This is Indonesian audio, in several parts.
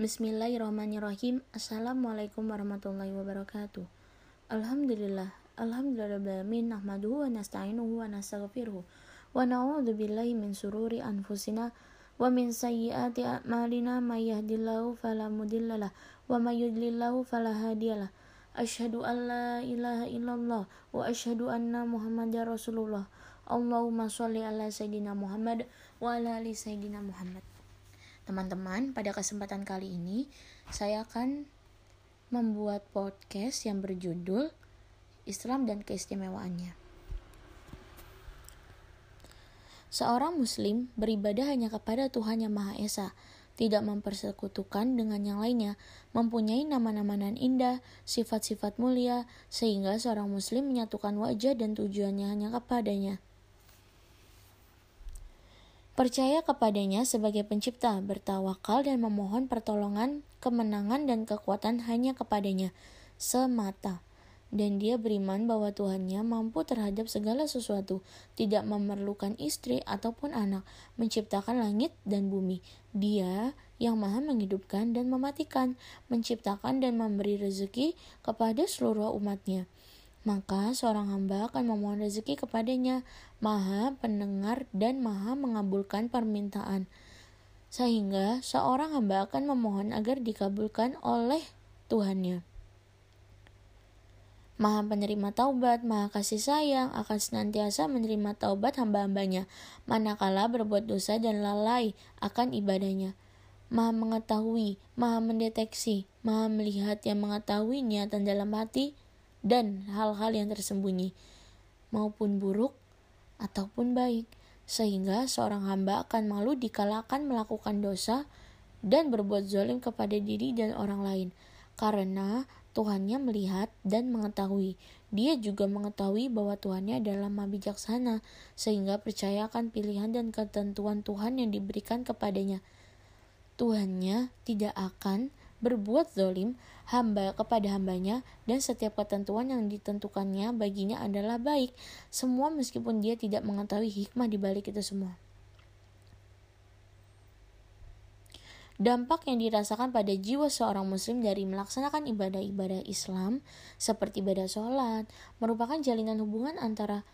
Bismillahirrahmanirrahim. Assalamualaikum warahmatullahi wabarakatuh. Alhamdulillah. Alhamdulillahirrahmanirrahim. Nahmaduhu wa nasta'inuhu wa nastaghfiruhu. Wa na'udzu billahi min sururi anfusina wa min sayyiati a'malina may mudhillalah wa may yudlillahu fala an la ilaha illallah wa asyhadu anna Muhammadar Rasulullah. Allahumma sholli ala sayyidina Muhammad wa ala ali sayyidina Muhammad. Teman-teman, pada kesempatan kali ini saya akan membuat podcast yang berjudul Islam dan keistimewaannya. Seorang muslim beribadah hanya kepada Tuhan Yang Maha Esa, tidak mempersekutukan dengan yang lainnya, mempunyai nama-nama nan indah, sifat-sifat mulia, sehingga seorang muslim menyatukan wajah dan tujuannya hanya kepadanya. Percaya kepadanya sebagai pencipta, bertawakal dan memohon pertolongan, kemenangan dan kekuatan hanya kepadanya semata. Dan dia beriman bahwa Tuhannya mampu terhadap segala sesuatu, tidak memerlukan istri ataupun anak, menciptakan langit dan bumi. Dia yang maha menghidupkan dan mematikan, menciptakan dan memberi rezeki kepada seluruh umatnya maka seorang hamba akan memohon rezeki kepadanya, maha pendengar dan maha mengabulkan permintaan. Sehingga seorang hamba akan memohon agar dikabulkan oleh Tuhannya. Maha penerima taubat, maha kasih sayang, akan senantiasa menerima taubat hamba-hambanya, manakala berbuat dosa dan lalai akan ibadahnya. Maha mengetahui, maha mendeteksi, maha melihat yang mengetahui niatan dalam hati, dan hal-hal yang tersembunyi, maupun buruk ataupun baik, sehingga seorang hamba akan malu dikalakan melakukan dosa dan berbuat zalim kepada diri dan orang lain, karena Tuhannya melihat dan mengetahui. Dia juga mengetahui bahwa Tuhannya adalah maha bijaksana, sehingga percayakan pilihan dan ketentuan Tuhan yang diberikan kepadanya. Tuhannya tidak akan berbuat zolim hamba kepada hambanya dan setiap ketentuan yang ditentukannya baginya adalah baik semua meskipun dia tidak mengetahui hikmah di balik itu semua. Dampak yang dirasakan pada jiwa seorang muslim dari melaksanakan ibadah-ibadah Islam seperti ibadah sholat merupakan jalinan hubungan antara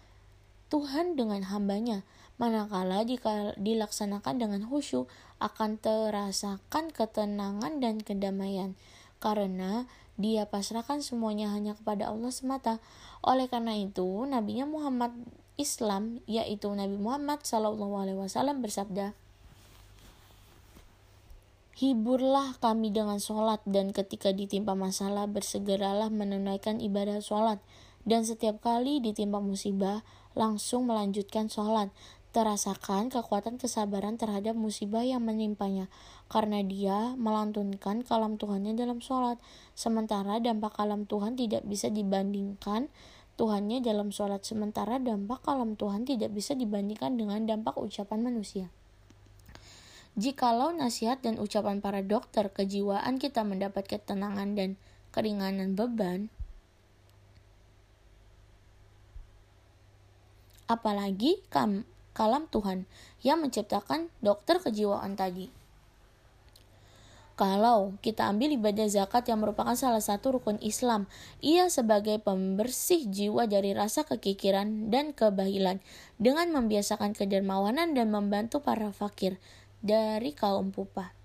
Tuhan dengan hambanya manakala jika dilaksanakan dengan khusyuk akan terasakan ketenangan dan kedamaian. Karena dia pasrahkan semuanya hanya kepada Allah semata. Oleh karena itu, nabinya Muhammad Islam yaitu Nabi Muhammad Shallallahu Alaihi Wasallam bersabda, Hiburlah kami dengan sholat dan ketika ditimpa masalah bersegeralah menunaikan ibadah sholat. Dan setiap kali ditimpa musibah langsung melanjutkan sholat terasakan kekuatan kesabaran terhadap musibah yang menimpanya karena dia melantunkan kalam Tuhannya dalam sholat. Sementara dampak kalam Tuhan tidak bisa dibandingkan Tuhannya dalam sholat. Sementara dampak kalam Tuhan tidak bisa dibandingkan dengan dampak ucapan manusia. Jikalau nasihat dan ucapan para dokter kejiwaan kita mendapat ketenangan dan keringanan beban, apalagi kam kalam Tuhan yang menciptakan dokter kejiwaan tadi. Kalau kita ambil ibadah zakat yang merupakan salah satu rukun Islam, ia sebagai pembersih jiwa dari rasa kekikiran dan kebahilan dengan membiasakan kedermawanan dan membantu para fakir dari kaum pupa.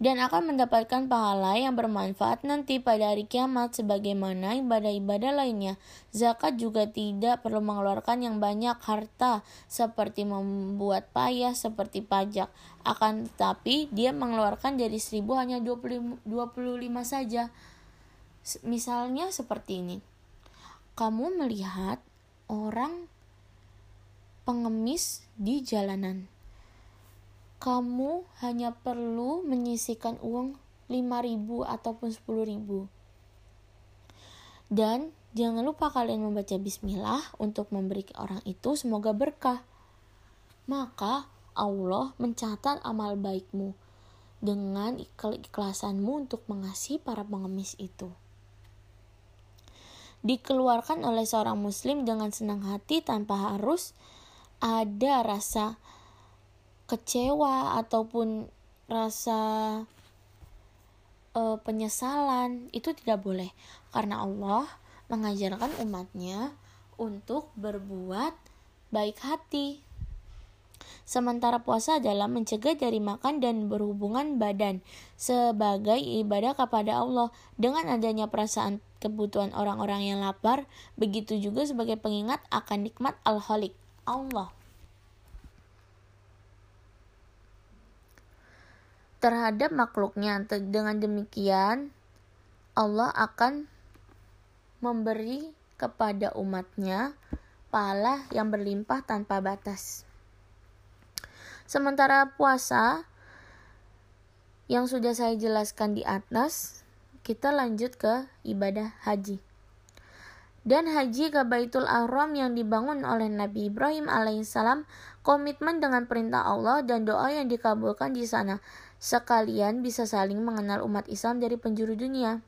Dan akan mendapatkan pahala yang bermanfaat nanti pada hari kiamat sebagaimana ibadah-ibadah lainnya. Zakat juga tidak perlu mengeluarkan yang banyak harta seperti membuat payah seperti pajak. Akan tetapi dia mengeluarkan dari seribu hanya 20, 25 saja. Misalnya seperti ini. Kamu melihat orang pengemis di jalanan kamu hanya perlu menyisikan uang 5000 ataupun 10000 dan jangan lupa kalian membaca bismillah untuk memberi orang itu semoga berkah. Maka Allah mencatat amal baikmu dengan keikhlasanmu untuk mengasihi para pengemis itu. Dikeluarkan oleh seorang muslim dengan senang hati tanpa harus ada rasa kecewa ataupun rasa uh, penyesalan itu tidak boleh. Karena Allah mengajarkan umatnya untuk berbuat baik hati. Sementara puasa adalah mencegah dari makan dan berhubungan badan sebagai ibadah kepada Allah. Dengan adanya perasaan kebutuhan orang-orang yang lapar, begitu juga sebagai pengingat akan nikmat Al-Khaliq, Allah. Terhadap makhluknya, dengan demikian Allah akan memberi kepada umatnya pahala yang berlimpah tanpa batas. Sementara puasa yang sudah saya jelaskan di atas, kita lanjut ke ibadah haji. Dan haji ke Baitul Ahram yang dibangun oleh Nabi Ibrahim alaihissalam komitmen dengan perintah Allah dan doa yang dikabulkan di sana sekalian bisa saling mengenal umat Islam dari penjuru dunia.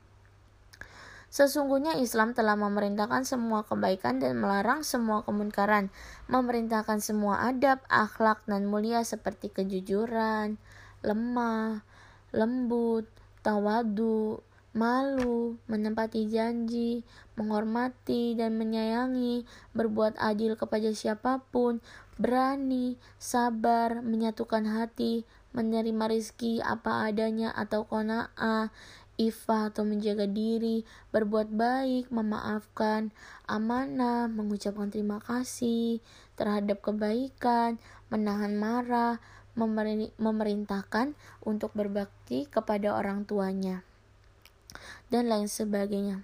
Sesungguhnya Islam telah memerintahkan semua kebaikan dan melarang semua kemunkaran, memerintahkan semua adab, akhlak, dan mulia seperti kejujuran, lemah, lembut, tawadu, malu, menempati janji, menghormati dan menyayangi, berbuat adil kepada siapa pun, berani, sabar, menyatukan hati, menerima rizki apa adanya atau kona'ah, ifah atau menjaga diri, berbuat baik, memaafkan, amanah, mengucapkan terima kasih terhadap kebaikan, menahan marah, memerintahkan untuk berbakti kepada orang tuanya, dan lain sebagainya.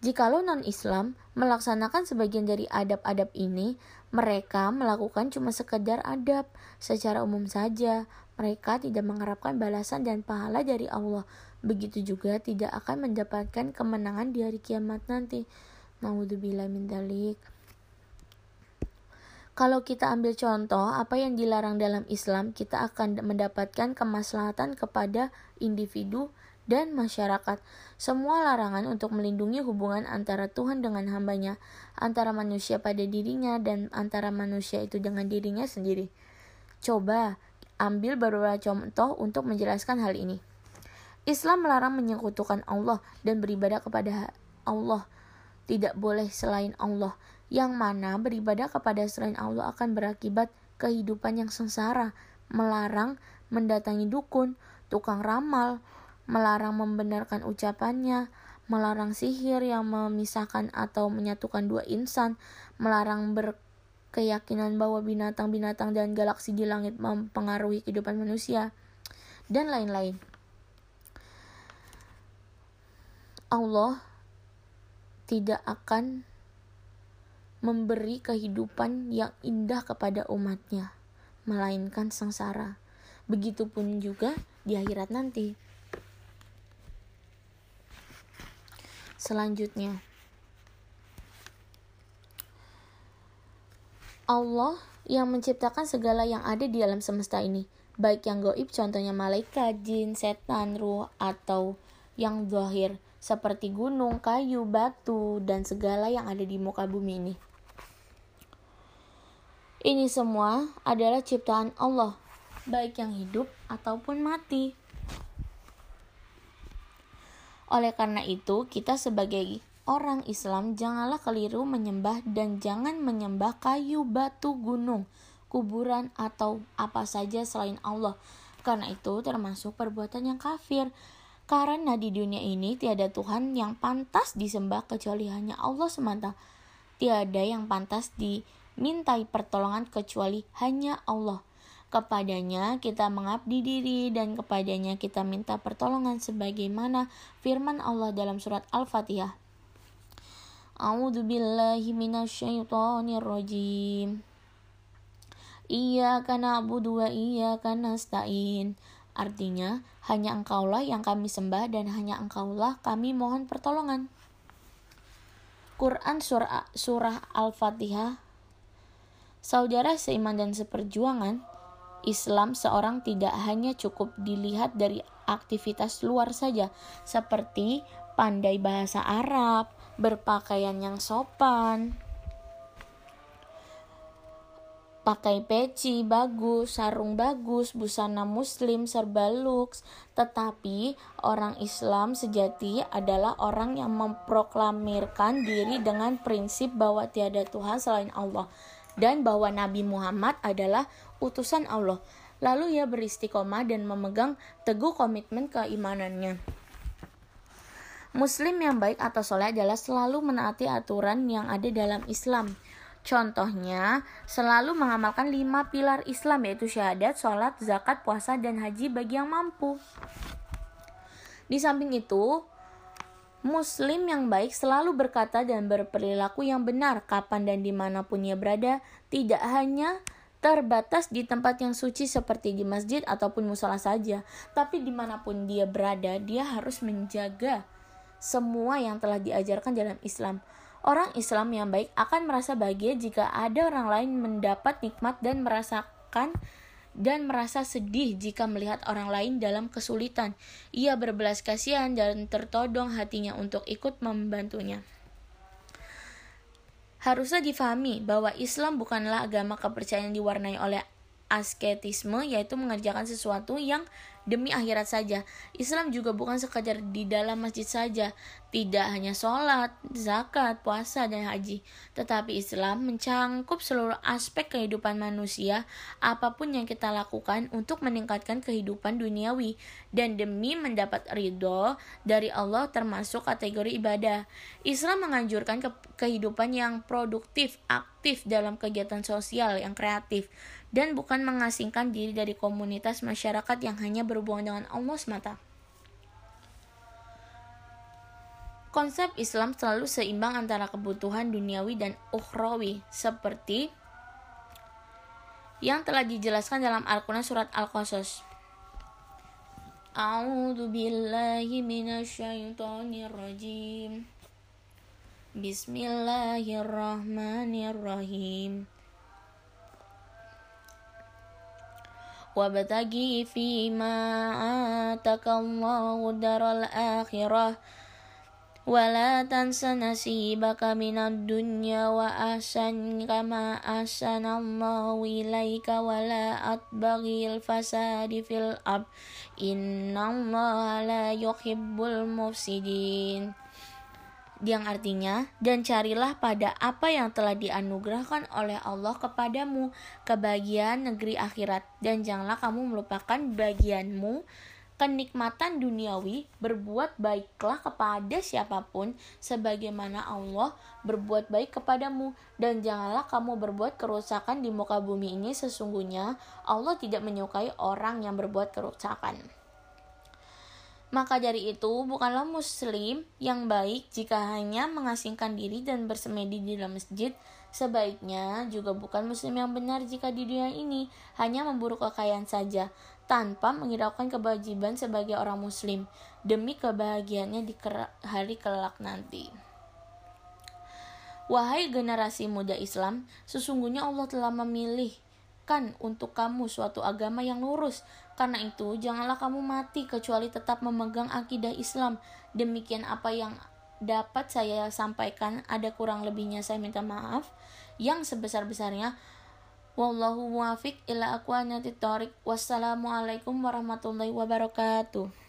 Jikalau non-Islam melaksanakan sebagian dari adab-adab ini, mereka melakukan cuma sekedar adab secara umum saja. Mereka tidak mengharapkan balasan dan pahala dari Allah begitu juga tidak akan mendapatkan kemenangan di hari kiamat nanti. Naudzubillah min dalik. Kalau kita ambil contoh apa yang dilarang dalam Islam, kita akan mendapatkan kemaslahatan kepada individu dan masyarakat. Semua larangan untuk melindungi hubungan antara Tuhan dengan hambanya, antara manusia pada dirinya dan antara manusia itu dengan dirinya sendiri. Coba ambil beberapa contoh untuk menjelaskan hal ini. Islam melarang menyekutukan Allah dan beribadah kepada Allah. Tidak boleh selain Allah, yang mana beribadah kepada selain Allah akan berakibat kehidupan yang sengsara, melarang mendatangi dukun, tukang ramal, melarang membenarkan ucapannya, melarang sihir yang memisahkan atau menyatukan dua insan, melarang berkeyakinan bahwa binatang-binatang dan galaksi di langit mempengaruhi kehidupan manusia, dan lain-lain. Allah tidak akan memberi kehidupan yang indah kepada umatnya, melainkan sengsara. Begitupun juga di akhirat nanti. Selanjutnya, Allah yang menciptakan segala yang ada di alam semesta ini, baik yang goib, contohnya malaikat, jin, setan, ruh, atau yang zahir seperti gunung, kayu, batu, dan segala yang ada di muka bumi ini. Ini semua adalah ciptaan Allah, baik yang hidup ataupun mati. Oleh karena itu, kita sebagai orang Islam janganlah keliru menyembah dan jangan menyembah kayu, batu, gunung, kuburan, atau apa saja selain Allah. Karena itu termasuk perbuatan yang kafir. Karena di dunia ini tiada Tuhan yang pantas disembah kecuali hanya Allah semata. Tiada yang pantas dimintai pertolongan kecuali hanya Allah. Kepadanya kita mengabdi diri dan kepadanya kita minta pertolongan sebagaimana firman Allah dalam surat Al-Fatihah. A'udzu billahi minasyaitonir rajim. Iyyaka na'budu wa iyyaka nasta'in. Artinya, hanya engkaulah yang kami sembah dan hanya engkaulah kami mohon pertolongan. Quran Surah, surah Al-Fatihah Saudara seiman dan seperjuangan, Islam seorang tidak hanya cukup dilihat dari aktivitas luar saja, seperti pandai bahasa Arab, berpakaian yang sopan, pakai peci bagus, sarung bagus, busana muslim serba lux, tetapi orang Islam sejati adalah orang yang memproklamirkan diri dengan prinsip bahwa tiada Tuhan selain Allah. Dan bahwa Nabi Muhammad adalah utusan Allah. Lalu ia beristiqomah dan memegang teguh komitmen keimanannya. Muslim yang baik atau soleh adalah selalu menaati aturan yang ada dalam Islam Contohnya, selalu mengamalkan lima pilar Islam yaitu syahadat, sholat, zakat, puasa, dan haji bagi yang mampu. Di samping itu, Muslim yang baik selalu berkata dan berperilaku yang benar kapan dan di mana pun ia berada, tidak hanya terbatas di tempat yang suci seperti di masjid ataupun musola saja, tapi di mana pun dia berada, dia harus menjaga semua yang telah diajarkan dalam Islam. Orang Islam yang baik akan merasa bahagia jika ada orang lain mendapat nikmat dan merasakan dan merasa sedih jika melihat orang lain dalam kesulitan. Ia berbelas kasihan dan tertodong hatinya untuk ikut membantunya. Harusnya difahami bahwa Islam bukanlah agama kepercayaan diwarnai oleh asketisme, yaitu mengerjakan sesuatu yang demi akhirat saja. Islam juga bukan sekadar di dalam masjid saja, tidak hanya sholat, zakat, puasa, dan haji, tetapi Islam mencangkup seluruh aspek kehidupan manusia, apa pun yang kita lakukan untuk meningkatkan kehidupan duniawi, dan demi mendapat ridho dari Allah termasuk kategori ibadah. Islam menganjurkan ke kehidupan yang produktif, aktif dalam kegiatan sosial yang kreatif, dan bukan mengasingkan diri dari komunitas masyarakat yang hanya berhubungan dengan Allah semata. Konsep Islam selalu seimbang antara kebutuhan duniawi dan ukhrawi, seperti yang telah dijelaskan dalam Al-Quran surat Al-Qasas. A'udzu billahi minasyaitonir rajim. Bismillahirrahmanirrahim. وابتغي فيما آتك الله الدار الآخرة ولا تنس نصيبك من الدنيا وأحسن كما أحسن الله إليك ولا أتبغي الفساد في الأرض إن الله لا يحب المفسدين yang artinya dan carilah pada apa yang telah dianugerahkan oleh Allah kepadamu kebahagiaan negeri akhirat. Dan janganlah kamu melupakan bagianmu kenikmatan duniawi. Berbuat baiklah kepada siapa pun sebagaimana Allah berbuat baik kepadamu. Dan janganlah kamu berbuat kerusakan di muka bumi ini. Sesungguhnya Allah tidak menyukai orang yang berbuat kerusakan. Maka dari itu, bukanlah muslim yang baik jika hanya mengasingkan diri dan bersemedi di dalam masjid. Sebaiknya juga bukan muslim yang benar jika di dunia ini hanya memburu kekayaan saja, tanpa menghiraukan kewajiban sebagai orang muslim, demi kebahagiaannya di hari kelak nanti. Wahai generasi muda Islam, sesungguhnya Allah telah memilih untuk kamu suatu agama yang lurus. Karena itu, janganlah kamu mati kecuali tetap memegang akidah Islam. Demikian apa yang dapat saya sampaikan. Ada kurang lebihnya saya minta maaf. Yang sebesar-besarnya. Wallahu muwafiq ila aqwanati thoriq. Wassalamualaikum warahmatullahi wabarakatuh.